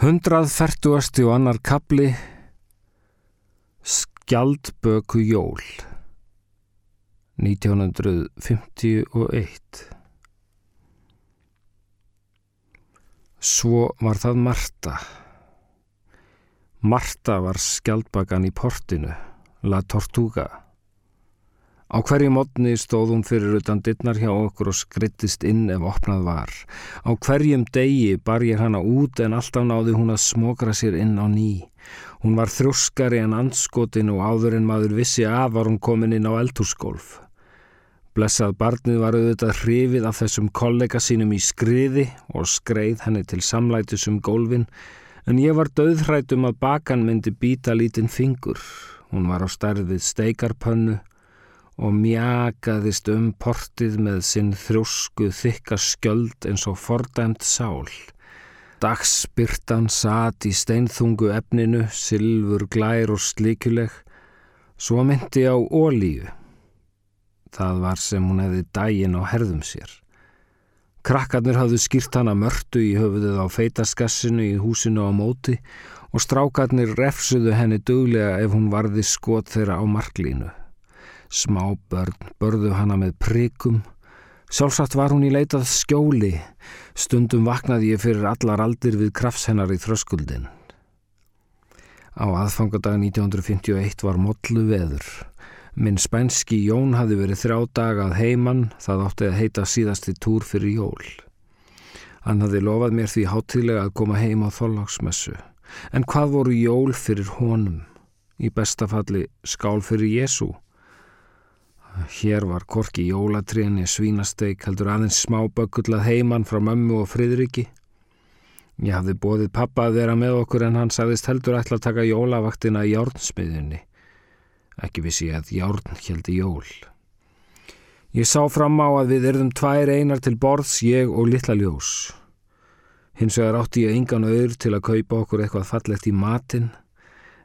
140. og annar kapli Skjaldböku jól 1951 Svo var það Marta. Marta var skjaldbakan í portinu, La Tortuga. Á hverju modni stóð hún fyrir utan dittnar hjá okkur og skrittist inn ef opnað var. Á hverjum degi bar ég hana út en alltaf náði hún að smokra sér inn á ný. Hún var þrjóskari en anskotin og áður en maður vissi af var hún komin inn á eldhúsgólf. Blessað barnið var auðvitað hrifið af þessum kollega sínum í skriði og skreið henni til samlætis um gólfin en ég var döðhrætum að bakan myndi býta lítinn fingur. Hún var á stærðið steikarpönnu og mjakaðist um portið með sinn þrjósku þykka skjöld eins og fordæmt sál. Dagsbyrtan satt í steinþungu efninu, silfur, glær og slíkuleg, svo myndi á ólíu. Það var sem hún hefði dægin á herðum sér. Krakkarnir hafðu skýrt hana mörtu í höfuðið á feitaskassinu í húsinu á móti og strákarnir refsuðu henni duglega ef hún varði skot þeirra á marklínu. Smá börn börðu hana með prikum. Sjálfsagt var hún í leitað skjóli. Stundum vaknaði ég fyrir allar aldir við krafts hennar í þröskuldin. Á aðfangadag 1951 var mollu veður. Minn spænski Jón hafi verið þrjá dagað heimann, það átti að heita síðasti túr fyrir jól. Hann hafi lofað mér því hátilega að koma heim á þóllagsmessu. En hvað voru jól fyrir honum? Í bestafalli skál fyrir Jésu. Hér var korki jólatréni, svínasteik, heldur aðeins smá böggullað heimann frá mömmu og friðriki. Ég hafði bóðið pappa að vera með okkur en hann sagðist heldur ætla að taka jólavaktina í járnsmiðunni. Ekki vissi ég að járn heldi jól. Ég sá fram á að við erðum tvær einar til borðs, ég og litla ljós. Hins vegar átti ég engan öður til að kaupa okkur eitthvað fallegt í matin.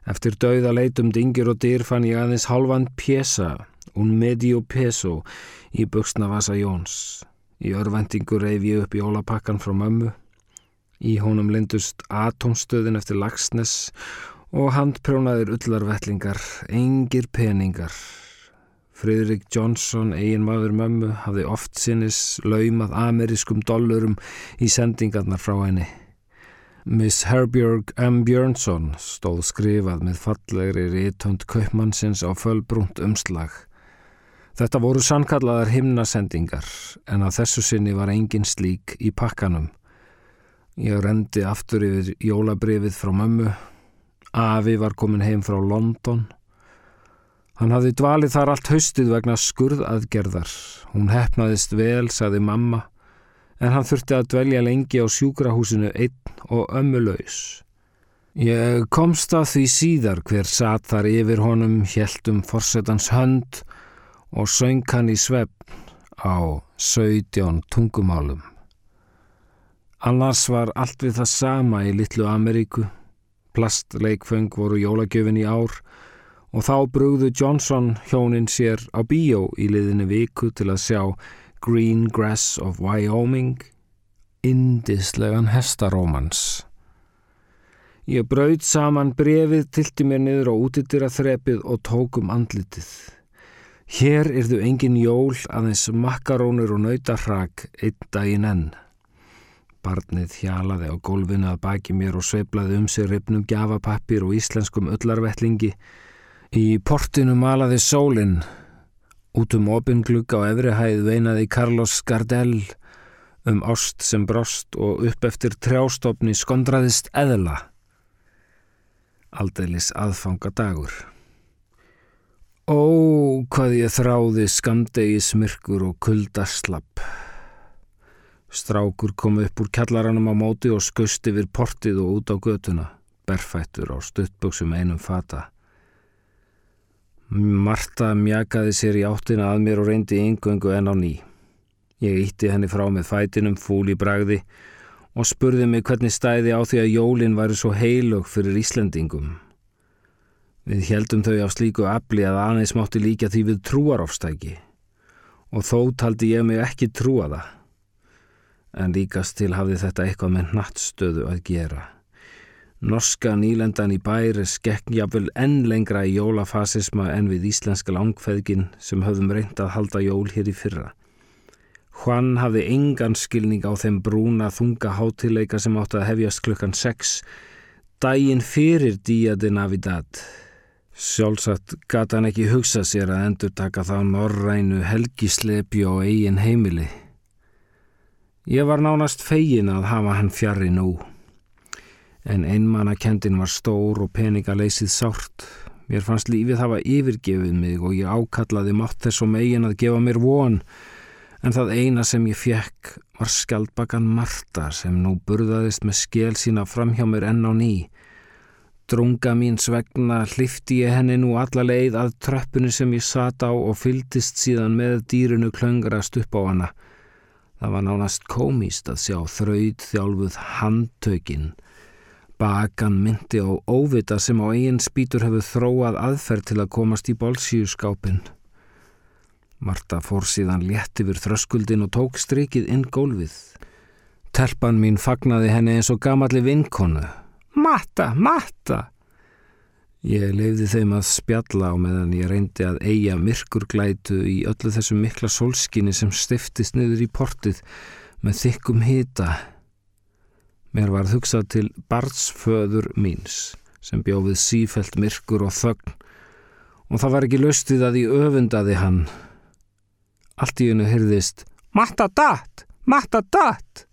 Eftir dauða leitum dingir og dyr fann ég aðeins halvan pjesa un medio peso í buksnavasa Jóns. Í örvendingu reyf ég upp jólapakkan frá mömmu. Í honum lindust atomstöðin eftir lagsnes og handprjónaðir ullarvellingar, engir peningar. Fridrik Johnson, eigin maður mömmu, hafði oft sinnis laumað amerískum dollurum í sendingarnar frá henni. Miss Herbjörg M. Björnsson stóð skrifað með fallegri rítönd kaupmannsins á fölbrúnt umslag. Þetta voru sannkallaðar himnasendingar en að þessu sinni var engin slík í pakkanum. Ég rendi aftur yfir jólabrifið frá mömmu. Afi var komin heim frá London. Hann hafði dvalið þar allt haustið vegna skurðaðgerðar. Hún hefnaðist vel, saði mamma, en hann þurfti að dvelja lengi á sjúkrahúsinu einn og ömmulaus. Ég komst að því síðar hver satt þar yfir honum, hjæltum forsetans hönd og söng hann í svefn á 17 tungumálum. Annars var allt við það sama í Littlu Ameríku. Plastleikfeng voru jólagjöfin í ár og þá brugðu Johnson hjónin sér á bíó í liðinu viku til að sjá Green Grass of Wyoming, indislegan hestarómans. Ég brauð saman brefið, tilti mér niður á útitira þrepið og tókum andlitið. Hér yrðu engin jól aðeins makkarónur og nautarhag einn daginn enn. Barnið hjalaði á gólfinu að baki mér og sveiplaði um sig ripnum gjafapappir og íslenskum öllarvetlingi. Í portinu malaði sólinn. Út um opinglugga á efrihæð veinaði Carlos Gardel um ást sem brost og upp eftir trjástofni skondraðist eðla. Aldeilis aðfanga dagur. Ó, hvað ég þráði skamdegi smirkur og kuldaslapp. Strákur kom upp úr kjallaranum á móti og skust yfir portið og út á götuna, berfættur á stuttbuksum einum fata. Marta mjakaði sér í áttina að mér og reyndi yngöngu en á ný. Ég ítti henni frá með fætinum fúl í bragði og spurði mig hvernig stæði á því að jólinn væri svo heilög fyrir Íslendingum. Við heldum þau á slíku afli að aðeins mátti líka því við trúarofstæki og þó taldi ég mig ekki trúa það. En líkast til hafði þetta eitthvað með nattstöðu að gera. Norska nýlendan í bæri skekkjafvel enn lengra í jólafasisma en við íslenska langfeðgin sem höfðum reynd að halda jól hér í fyrra. Hvann hafði engan skilning á þeim brúna þunga hátileika sem átti að hefjast klukkan 6 daginn fyrir díadi Navidad. Sjálfsagt gata hann ekki hugsa sér að endur taka þá norrænu helgislepi og eigin heimili. Ég var nánast fegin að hafa hann fjari nú en einmannakendin var stór og peningaleysið sárt. Mér fannst lífið hafa yfirgefið mig og ég ákallaði mátt þess og megin að gefa mér von, en það eina sem ég fekk var skjaldbakan Marta sem nú burðaðist með skél sína fram hjá mér enn á ný. Drunga mín svegna hlifti ég henni nú alla leið að tröppinu sem ég sat á og fyldist síðan með dýrunu klöngrast upp á hana. Það var nánast komíst að sjá þraud þjálfuð handtökinn Bakan myndi á óvita sem á eigin spýtur hefur þróað aðferð til að komast í bolsíuskápin. Marta fór síðan létt yfir þröskuldin og tók strikið inn gólfið. Telpan mín fagnaði henni eins og gamalli vinkonu. Matta, matta! Ég leiði þeim að spjalla á meðan ég reyndi að eiga myrkurglætu í öllu þessu mikla solskinni sem stiftist niður í portið með þykkum hita. Mér var hugsað til barnsföður míns sem bjófið sífelt myrkur og þögn og það var ekki löstið að ég öfundaði hann. Allt í hennu hyrðist Matta datt! Matta datt!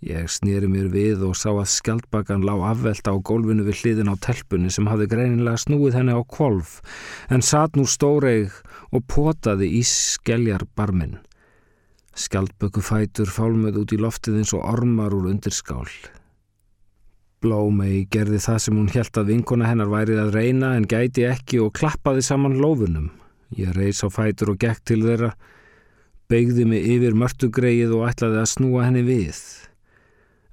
Ég snýri mér við og sá að skjaldbakan lá afvelta á gólfinu við hliðin á telpunni sem hafði greinilega snúið henni á kvolf en satt nú stóreig og potaði í skelljar barminn. Skjaldböku fætur fálmöð út í loftið eins og ormar úr undirskál. Blómei gerði það sem hún helt að vinkona hennar værið að reyna en gæti ekki og klappaði saman lófunum. Ég reys á fætur og gekk til þeirra, beigði mig yfir mörtugreið og ætlaði að snúa henni við.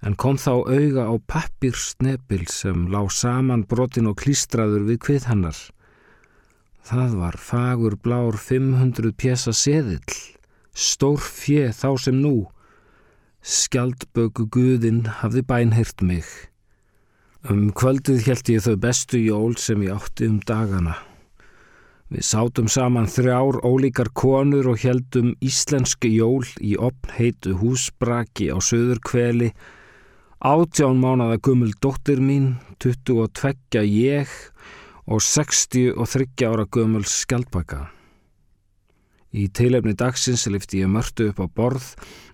En kom þá auga á pappirsnepil sem lá saman brotin og klístraður við hvið hannar. Það var fagur blár 500 pjessa seðill stór fjö þá sem nú. Skjaldböku guðinn hafði bænhirt mig. Um kvöldið held ég þau bestu jól sem ég átti um dagana. Við sátum saman þrjár ólíkar konur og heldum íslenski jól í opnheitu húsbraki á söður kveli. Átján mánada gummul dóttir mín, 22 ég og 63 ára gummul skjaldbaka. Í teilefni dagsins lifti ég mörtu upp á borð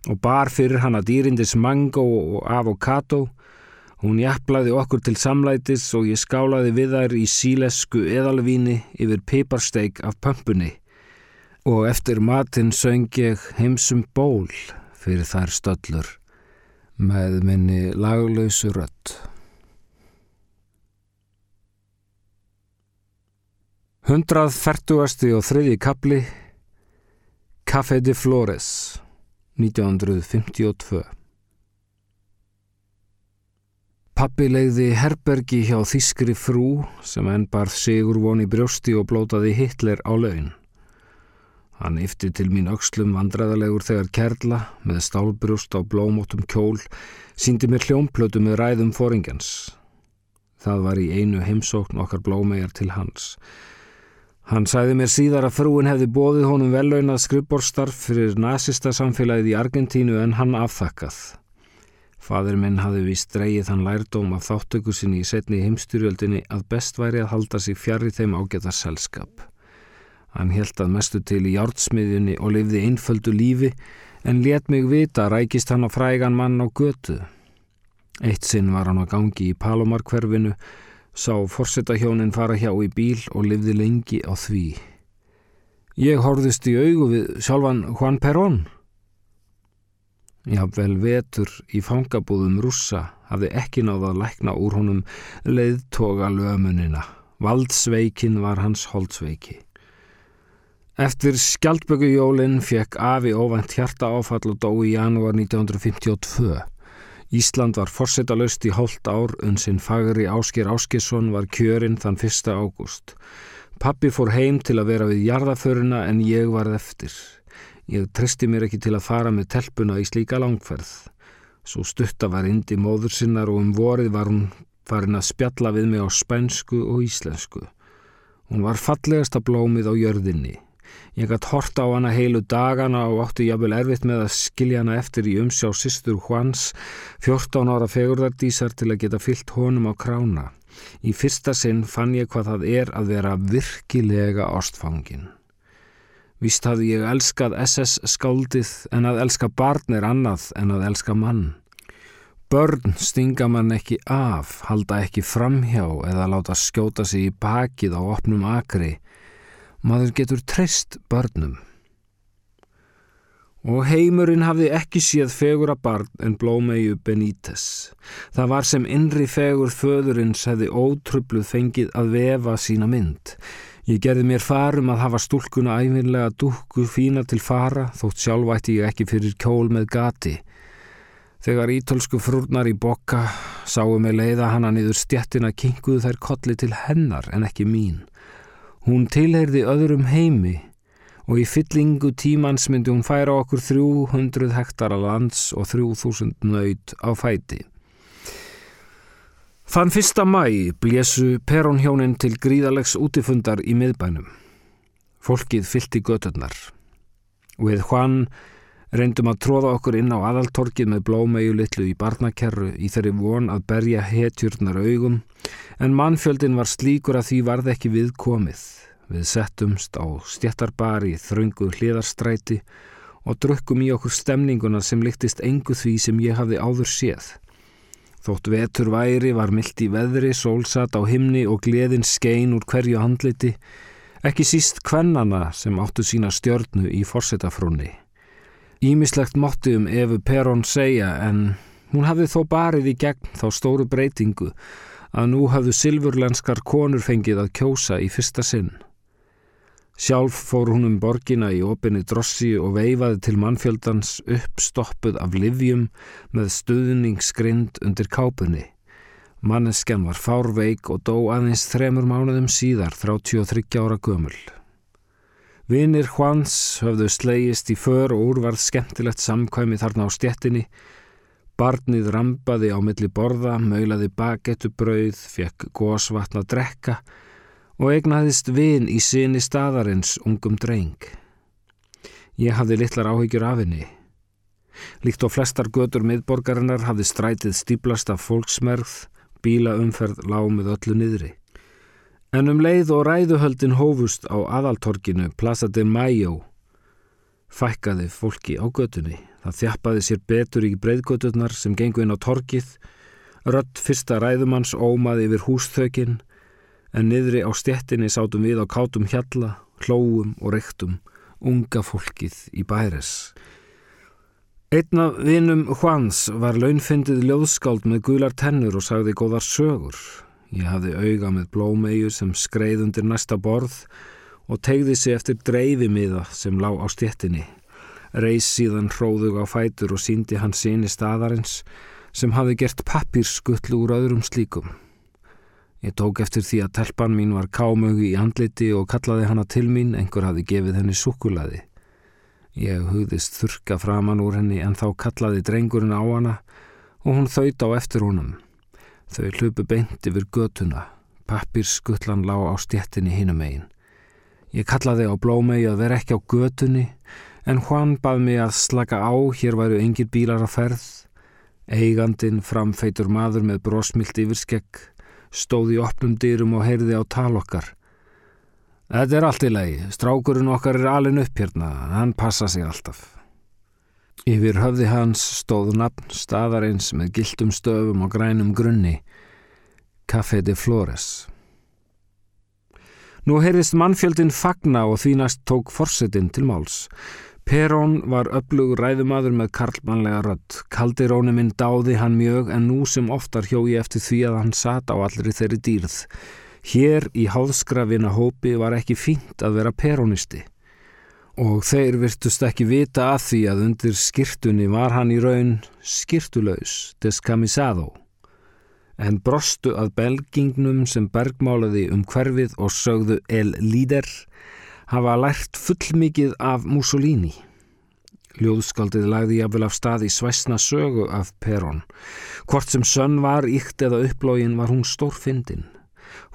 og bar fyrir hana dýrindis mango og avokado. Hún jafnlaði okkur til samlætis og ég skálaði við þær í sílesku eðalvíni yfir piparsteik af pömpunni. Og eftir matinn söng ég heimsum ból fyrir þær stöllur með minni laglausu rött. Hundrað færtugasti og þriði kapli Café de Flores 1952 Pappi leiði herbergi hjá þískri frú sem enn barð sigur von í brjósti og blótaði Hitler á laun. Hann yfti til mín aukslum vandræðalegur þegar kerla með stálbrjóst á blómótum kjól síndi mér hljómplötu með ræðum fóringjans. Það var í einu heimsókn okkar blómegar til hans. Hann sæði mér síðar að frúin hefði bóðið honum vellaunað skrifborstarf fyrir nazista samfélagið í Argentínu en hann afþakkað. Fadur minn hafði vist dreyið hann lærdóm af þáttöku sinni í setni heimstyrjöldinni að best væri að halda sig fjari þeim ágæta selskap. Hann held að mestu til í jártsmiðjunni og lifði einföldu lífi en let mig vita rækist hann á frægan mann á götu. Eitt sinn var hann á gangi í Palomarkverfinu sá forsetahjónin fara hjá í bíl og livði lengi á því. Ég horfðist í augu við sjálfan Juan Perón. Jável vetur í fangabúðum rússa hafði ekki náða að lækna úr honum leiðtoga lömunina. Valdsveikin var hans holdsveiki. Eftir skjaldbökujólinn fekk Afi óvænt hjarta áfall og dó í janúar 1952. Ísland var forsetalöst í hóllt ár en sinn fagri Ásker Áskesson var kjörinn þann 1. ágúst. Pappi fór heim til að vera við jarðaföruna en ég varð eftir. Ég tristi mér ekki til að fara með telpuna í slíka langferð. Svo stutta var indi móður sinnar og um vorið var hún farin að spjalla við mig á spænsku og íslensku. Hún var fallegasta blómið á jörðinni. Ég gætt hort á hana heilu dagana og átti jáfnvel erfitt með að skilja hana eftir í umsjá sýstur Hvans, 14 ára fegurðardísar til að geta fyllt honum á krána. Í fyrsta sinn fann ég hvað það er að vera virkilega ástfangin. Vist hafði ég elskað SS skáldið en að elska barn er annað en að elska mann. Börn stinga mann ekki af, halda ekki framhjá eða láta skjóta sig í bakið á opnum akri. Maður getur treyst börnum. Og heimurinn hafði ekki séð fegura barn en blómegu Benítez. Það var sem innri fegur föðurins hefði ótrubluð fengið að vefa sína mynd. Ég gerði mér farum að hafa stúlkuna æfinlega dúkku fína til fara þótt sjálfvætti ég ekki fyrir kjól með gati. Þegar ítölsku frúrnar í bokka sáum við leiða hana niður stjettina kinguðu þær kolli til hennar en ekki mín. Hún tilheyrði öðrum heimi og í fyllingu tímans myndi hún færa okkur 300 hektara lands og 3000 nöyt á fæti. Þann fyrsta mæ blésu perónhjónin til gríðalegs útifundar í miðbænum. Fólkið fyllt í göturnar. Við hvann reyndum að tróða okkur inn á aðaltorkið með blómegu litlu í barnakerru í þeirri von að berja hetjurnar augum en mannfjöldin var slíkur að því varð ekki við komið. Við settumst á stjættarbar í þröngu hliðarstræti og drukkum í okkur stemninguna sem lyktist engu því sem ég hafði áður séð. Þótt vetur væri var myllt í veðri, sólsat á himni og gleðin skein úr hverju handliti, ekki síst kvennana sem áttu sína stjörnu í forsetafrúni. Ímislegt mótti um Efu Perón segja en hún hafði þó barið í gegn þá stóru breytingu að nú hafðu silfurlenskar konur fengið að kjósa í fyrsta sinn. Sjálf fór hún um borgina í opinni drossi og veifaði til mannfjöldans uppstoppuð af livjum með stuðningsgrind undir kápunni. Manneskjan var fárveik og dó aðeins þremur mánuðum síðar, 33 ára gömul. Vinir Hvans höfðu slegist í för og úrvarð skemmtilegt samkvæmi þarna á stjettinni. Barnið rambaði á milli borða, maulaði bagettubrauð, fekk gósvatn að drekka og egnaðist vin í sinni staðarins ungum dreng. Ég hafði litlar áhyggjur af henni. Líkt og flestar götur miðborgarinnar hafði strætið stíplast af fólksmerð, bílaumferð lámið öllu niðri. En um leið og ræðuhöldin hófust á aðaltorkinu Plaza de Mayo fækkaði fólki á götunni. Það þjappaði sér betur í breyðgöturnar sem gengu inn á torkið, rött fyrsta ræðumanns ómaði yfir húsþökinn en niðri á stjettinni sátum við á kátum hjalla, hlóum og rektum, unga fólkið í bæres. Einn af vinum Hvans var launfindið ljóðskáld með gular tennur og sagði góðar sögur. Ég hafði auga með blómeiu sem skreið undir næsta borð og tegði sig eftir dreifimiða sem lá á stjettinni. Reys síðan hróðug á fætur og síndi hann síni staðarins sem hafði gert pappirskullu úr öðrum slíkum. Ég tók eftir því að telpan mín var kámögu í andliti og kallaði hana til mín, einhver hafi gefið henni sukulaði. Ég hugðist þurka framann úr henni en þá kallaði drengurinn á hana og hún þaut á eftir honum. Þau hlupu beint yfir götuna, pappirskullan lá á stjettinni hinum eigin. Ég kallaði á blómegi að vera ekki á götunni en Juan bað mig að slaka á, hér væru engir bílar að ferð. Eigandin framfeitur maður með brosmilt yfirskegg stóð í opnum dýrum og heyrði á tal okkar. Þetta er allt í lagi, strákurinn okkar er alin upp hérna, hann passa sig alltaf. Yfir höfði hans stóð nafn staðarins með gildum stöfum og grænum grunni, Café de Flores. Nú heyrðist mannfjöldin fagna og því næst tók forsetin til máls. Perón var öflugur ræðumadur með karlmannlega rödd. Kaldiróni minn dáði hann mjög en nú sem oftar hjói eftir því að hann sat á allri þeirri dýrð. Hér í háðskrafina hópi var ekki fínt að vera perónisti. Og þeir virtust ekki vita að því að undir skirtunni var hann í raun skirtulaus, descamisado. En brostu að belgingnum sem bergmálaði um hverfið og sögðu el líder hafa lært fullmikið af Mussolini. Ljóðskaldið lagði jáfnvel af stað í svæsna sögu af Perón. Hvort sem sönn var ykt eða upplógin var hún stórfindin.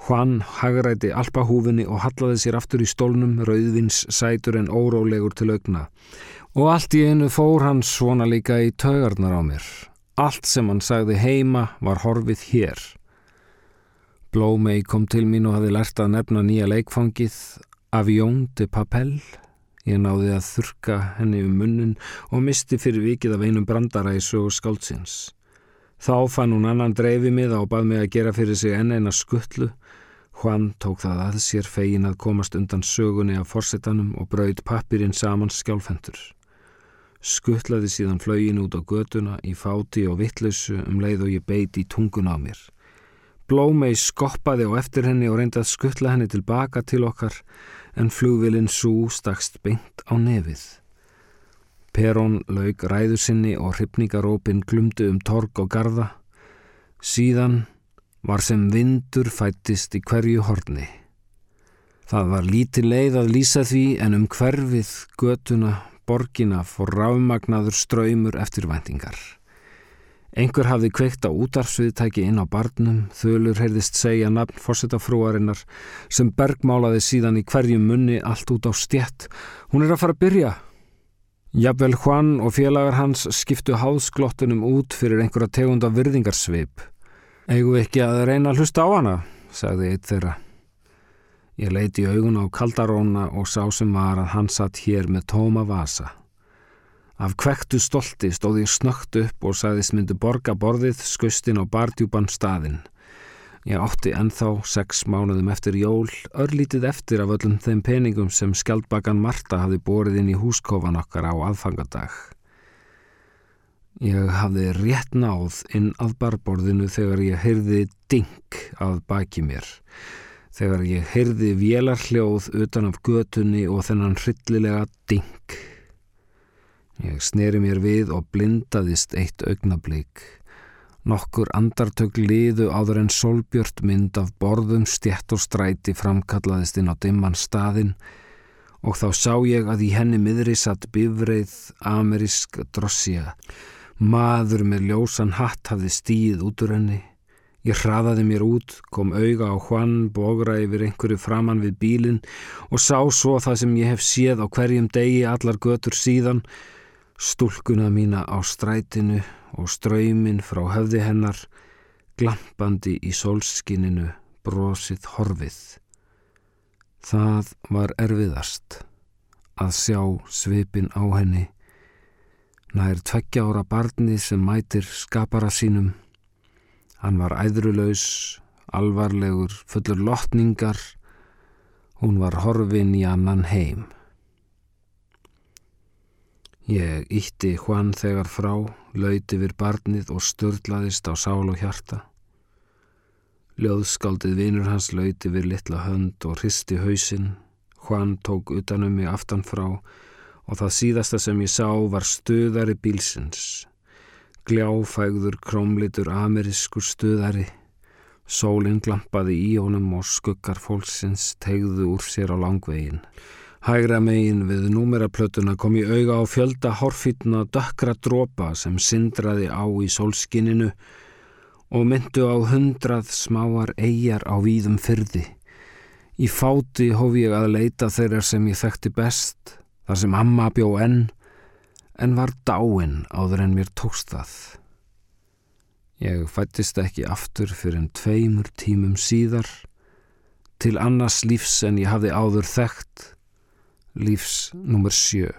Hvann hagræti alpahúfinni og hallaði sér aftur í stólnum, rauðvins sætur en órólegur til augna. Og allt í einu fór hann svona líka í taugarnar á mér. Allt sem hann sagði heima var horfið hér. Blómei kom til mín og hafi lært að nefna nýja leikfangið Avión de Papel Ég náði að þurka henni um munnin og misti fyrir vikið af einum brandara í sögu skáldsins. Þá fann hún annan dreifi miða og bað mig að gera fyrir sig enn eina skuttlu. Hvann tók það að sér fegin að komast undan sögunni af forsetanum og brauð pappirinn saman skjálfendur. Skuttlaði síðan flögin út á göduna í fáti og vittlausu um leið og ég beiti í tungun á mér. Blómei skoppaði á eftir henni og reyndi að skuttla henni tilbaka til okkar en flugvilinn svo stakst beint á nefið. Perón laug ræðu sinni og hrypningarópin glumdu um torg og garda. Síðan var sem vindur fættist í hverju horni. Það var lítið leið að lýsa því en um hverfið, götuna, borgina fór ráfmagnaður ströymur eftir vendingar. Engur hafði kveikt á útarfsviðtæki inn á barnum, þölur heyrðist segja nafn fórsetafrúarinnar sem bergmálaði síðan í hverjum munni allt út á stjett. Hún er að fara að byrja. Jafnvel Juan og félagar hans skiptu háðsglottunum út fyrir einhverja tegunda virðingarsvip. Egu ekki að reyna að hlusta á hana, sagði eitt þeirra. Ég leiti augun á kaldaróna og sá sem var að hann satt hér með tóma vasa. Af kvektu stolti stóð ég snögt upp og sagðist myndi borga borðið skustinn á bardjúpan staðinn. Ég átti ennþá sex mánuðum eftir jól, örlítið eftir af öllum þeim peningum sem skjaldbakan Marta hafi borið inn í húskofan okkar á aðfangadag. Ég hafði rétt náð inn að barborðinu þegar ég heyrði ding að baki mér. Þegar ég heyrði vélarhljóð utan af götunni og þennan hryllilega ding. Ég sneri mér við og blindaðist eitt augnablík. Nokkur andartök liðu áður en solbjört mynd af borðum stjett og stræti framkallaðist inn á dimman staðin og þá sá ég að í henni miðri satt bifreið amerisk drossja. Maður með ljósan hatt hafði stíð út úr henni. Ég hraðaði mér út, kom auga á hvann, bogra yfir einhverju framann við bílinn og sá svo það sem ég hef séð á hverjum degi allar götur síðan stúlkuna mína á strætinu og ströymin frá höfði hennar, glampandi í sólskininu, brosið horfið. Það var erfiðast að sjá svipin á henni, nær tveggja ára barni sem mætir skapara sínum. Hann var æðrulaus, alvarlegur, fullur lotningar, hún var horfin í annan heim. Ég ítti hvann þegar frá, lauti við barnið og störlaðist á sál og hjarta. Ljóðskaldið vinur hans lauti við litla hönd og hristi hausinn. Hvann tók utanum mig aftan frá og það síðasta sem ég sá var stöðari bílsins. Gljáfægður krómlitur amerískur stöðari. Sólinn glampaði í honum og skuggar fólksins tegðu úr sér á langveginn. Hægra megin við númeraplötuna kom ég auga á fjölda hórfítna dökkra drópa sem syndraði á í sólskinninu og myndu á hundrað smáar eigjar á víðum fyrði. Í fáti hóf ég að leita þeirra sem ég þekkti best, þar sem amma bjó enn, en var dáinn áður en mér tókst það. Ég fættist ekki aftur fyrir en tveimur tímum síðar, til annars lífs en ég hafði áður þekkt, lífs nummer sjö.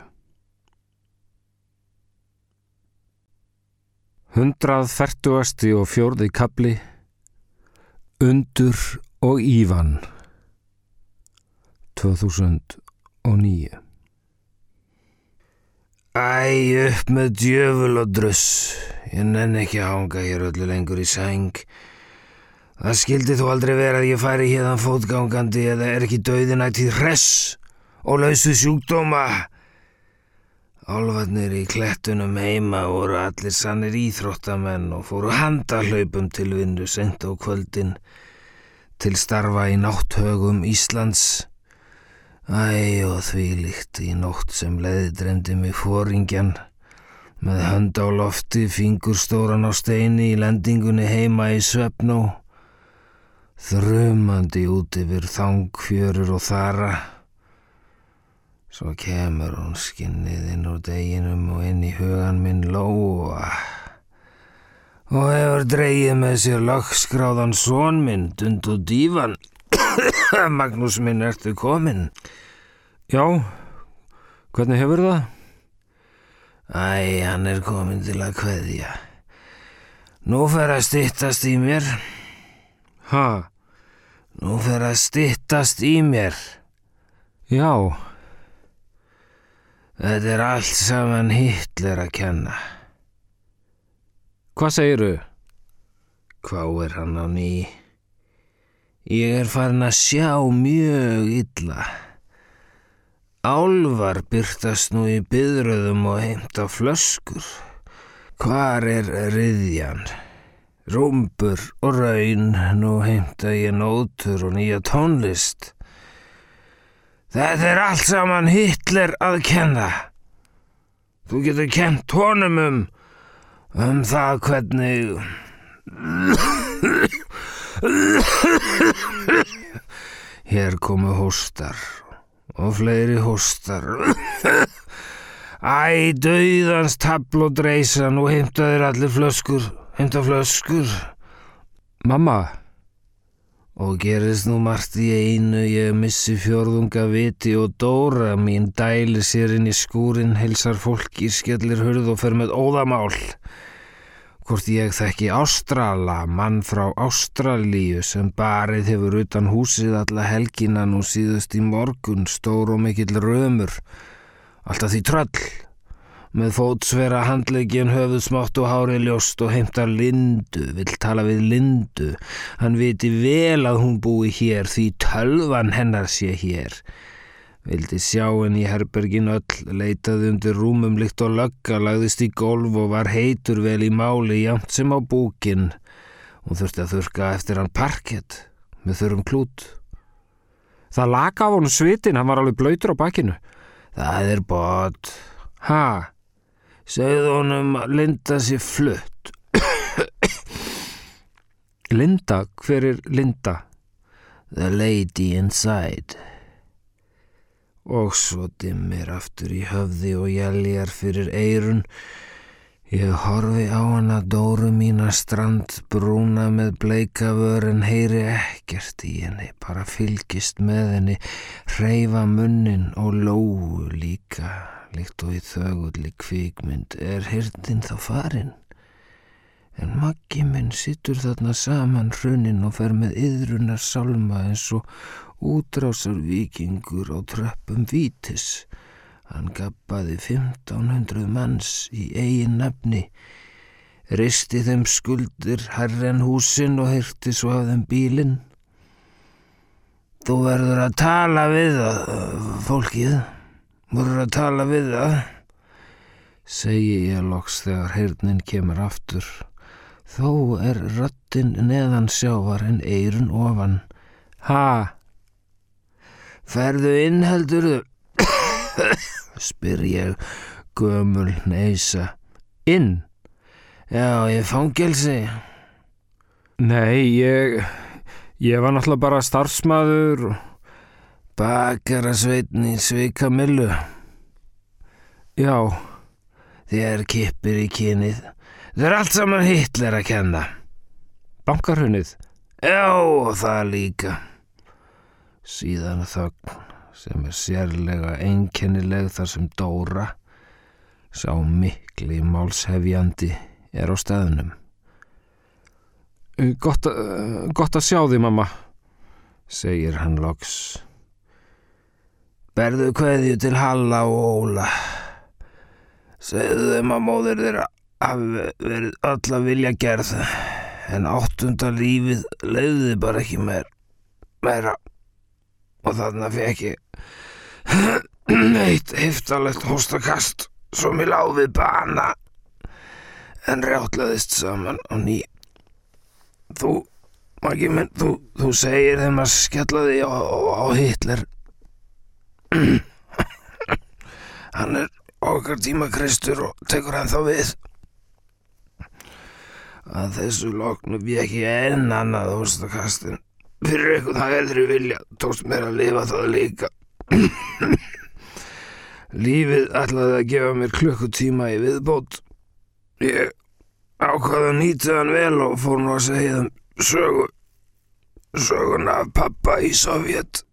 Hundrað færtugasti og fjórði kapli Undur og Ívan 2009 Æ, upp með djöful og druss. Ég nenn ekki að hanga hér öllu lengur í sæng. Það skildi þó aldrei vera að ég færi hérðan fótgangandi eða er ekki döðinægt í hress og lausu sjúkdóma. Álvarnir í klettunum heima voru allir sannir íþróttamenn og fóru handahlaupum til vinnu sent á kvöldin til starfa í nátthögum Íslands. Æ og því líkt í nótt sem leiði dremdi mig fóringjan með hönd á lofti, fingurstóran á steini í lendingunni heima í Svefnó þrumandi út yfir þangfjörur og þara svo kemur hún skinnið inn úr deginum og inn í hugan minn lóa og hefur dreyið með sér lagskráðan són minn dund og dívan Magnús minn, ertu komin? Já, hvernig hefur það? Æ, hann er komin til að kveðja. Nú fer að styttast í mér. Ha, Nú fer að styttast í mér. já, Þetta er allt saman Hitler að kenna. hvað segiru? Hvað er hann á ný? Ég er farin að sjá mjög illa. Álvar byrtast nú í byðröðum og heimta flöskur. Hvar er riðjan? Rúmbur og raun, nú heimta ég nótur og nýja tónlist. Þetta er allt saman Hitler að kenna. Þú getur kent honum um, um það hvernig... Hér komu hóstar og fleiri hóstar. Æ, dauðans tabl og dreisa, nú heimtaðir allir flöskur, heimta flöskur. Mamma, Og gerist nú margt í einu, ég missi fjórðunga viti og Dóra mín dæli sér inn í skúrin, heilsar fólki, skellir hurð og fer með óðamál. Hvort ég þekki Ástrala, mann frá Ástralíu sem barið hefur utan húsið alla helgina nú síðust í morgun, stór og mikill römur. Alltaf því tröll. Með fótsvera handlegin höfuð smátt og hári ljóst og heimtar Lindu, vill tala við Lindu. Hann viti vel að hún búi hér því tölvan hennar sé hér. Vildi sjá henni í herbergin öll, leitaði undir rúmum líkt og lögga, lagðist í golf og var heitur vel í máli jamt sem á búkin. Hún þurfti að þurka eftir hann parkett með þurrum klút. það laka á honum svitin, hann var alveg blöytur á bakinu. Það er bot. Ha, Segðu honum að Linda sér flutt. Linda, hver er Linda? The lady inside. Og svo dimmir aftur í höfði og jæljar fyrir eirun. Ég horfi á hana dóru mína strand brúna með bleika vör en heyri ekkert í henni, bara fylgist með henni, hreyfa munnin og lóu líka, líkt og í þögulli kvikmynd. Er hirtin þá farin? En Maggi minn sittur þarna saman hrunin og fer með yðrunar sálma eins og útrásar vikingur á tröppum vítis. Hann gappaði 1500 manns í eigin nafni, risti þeim skuldir herren húsin og hirti svo af þeim bílinn. Þú verður að tala við það, fólkið, verður að tala við það, segi ég loks þegar heyrnin kemur aftur. Þó er röttin neðan sjávar en eirun ofan. ha, Ferðu inn heldurðu? spyr ég gömul neysa. inn? Já, ég fangelsi. Nei, ég, ég var náttúrulega bara starfsmaður. Bakara sveitni sveika millu. Já, Þér kippir í kynið. Það er allt saman Hitler að kenna. bankarhunnið. Já, það líka. Síðan þögn sem er sérlega einkennileg þar sem Dóra, sá mikli málshefjandi, er á staðnum. Uh, Gott, gott að sjá því, mamma. segir hann loks. Berðu kveðju til Halla og Óla. Segðu þeim að móðir þeirra hafi verið öll að vilja gerð, en áttunda lífið leiði bara ekki meir, meira. Og þarna fekk ég eitt heftalegt hóstakast sem ég láði bana, en rjátlaðist saman á ný. Þú Maggi minn, þú, þú segir þeim að skella því á, á, á Hitler. Hann er okkar tíma Kristur og tekur hann þá við. Að þessu loknu við ekki enn annað óstakastin. Fyrir eitthvað það eldri vilja tókst mér að lifa það líka. Lífið ætlaði að gefa mér klukkutíma í viðbót. Ég ákvaði að nýta hann vel og fór nú að segja þeim sögu. Söguna af pappa í Sovjet.